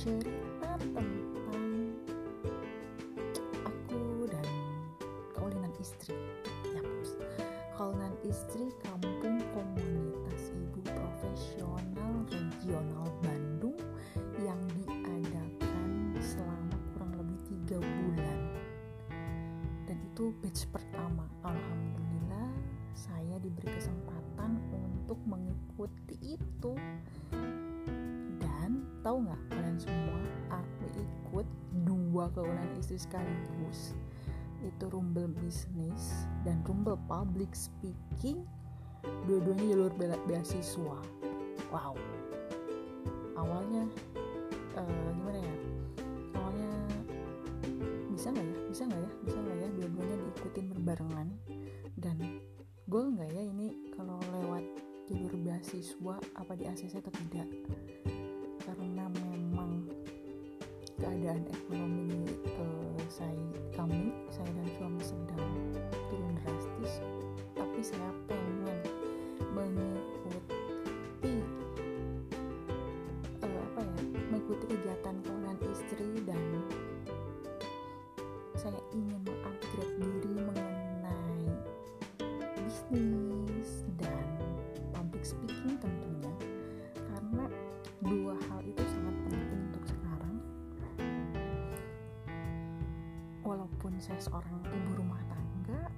cerita tentang aku dan kaulinan istri. Ya bos. Kaulinan istri kampung komunitas ibu profesional regional Bandung yang diadakan selama kurang lebih tiga bulan. Dan itu batch pertama. Alhamdulillah saya diberi kesempatan untuk mengikuti itu. Dan tahu nggak ikut dua kaulinan istri sekaligus. Itu rumble bisnis dan rumble public speaking. Dua-duanya jalur beasiswa. Wow. Awalnya eh, gimana ya? Awalnya bisa nggak ya? Bisa nggak ya? Bisa nggak ya? Dua-duanya diikutin berbarengan. Dan goal nggak ya ini kalau lewat jalur beasiswa apa di ACC atau tidak keadaan ekonomi eh, saya kami saya dan suami sedang turun drastis. Tapi saya pengen mengikuti eh, apa ya mengikuti kegiatan kawan istri dan saya ingin saya seorang ibu rumah tangga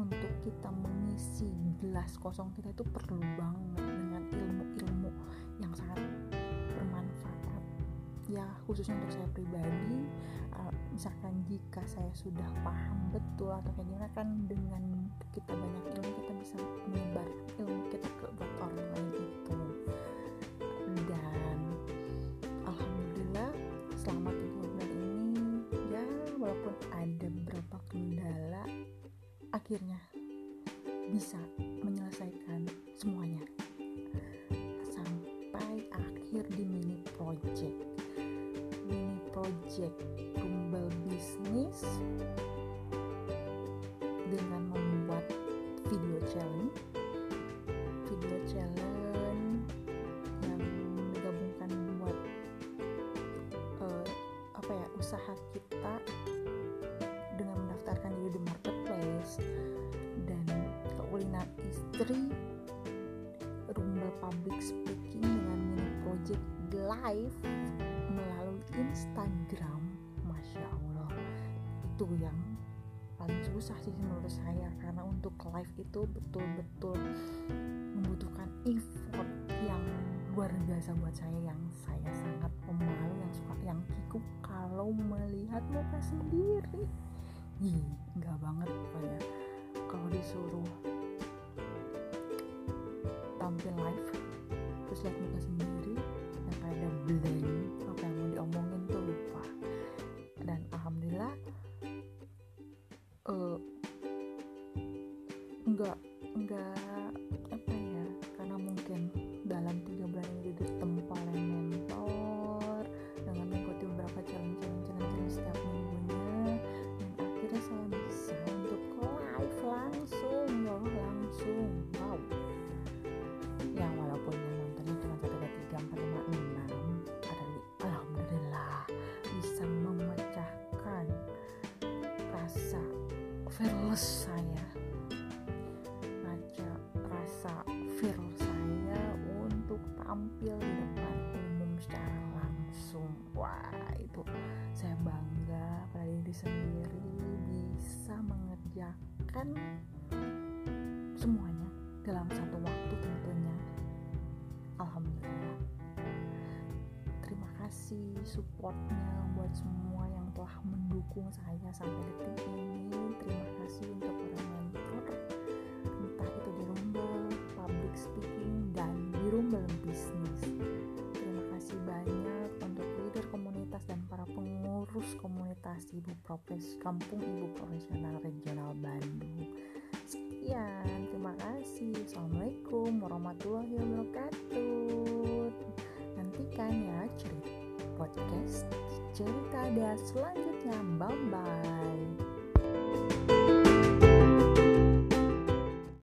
untuk kita mengisi gelas kosong kita itu perlu banget dengan ilmu-ilmu yang sangat bermanfaat. Ya khususnya untuk saya pribadi uh, misalkan jika saya sudah paham betul atau kayak gimana kan dengan kita banyak ilmu kita bisa menyebar ilmu kita ke buat orang lain itu akhirnya bisa menyelesaikan semuanya. Sampai akhir di mini project. Mini project rumble bisnis dengan membuat video challenge. Video challenge yang menggabungkan buat eh, apa ya usaha kita dengan mendaftarkan diri di marketplace istri rumble public speaking dengan mini project live melalui Instagram. Masya Allah. Itu yang paling susah sih menurut saya karena untuk live itu betul-betul membutuhkan effort yang luar biasa buat saya yang saya sangat pemalu yang suka yang kikuk kalau melihat muka sendiri. Ih, enggak banget tampil live. Terus lihat muka sendiri yang ada blank apa yang mau diomongin tuh lupa. Dan alhamdulillah eh enggak enggak fearless saya. Raja rasa fear saya untuk tampil di depan umum secara langsung. Wah itu saya bangga pada diri sendiri bisa mengerjakan semuanya dalam satu waktu kasih supportnya buat semua yang telah mendukung saya sampai detik ini. Terima kasih untuk para mentor entah itu di Rumble public speaking dan di Rumble bisnis. Terima kasih banyak untuk leader komunitas dan para pengurus komunitas ibu profes kampung ibu profesional regional Bandung. Sekian terima kasih. Assalamualaikum warahmatullahi wabarakatuh. Nantikan ya podcast cerita ada selanjutnya. Bye bye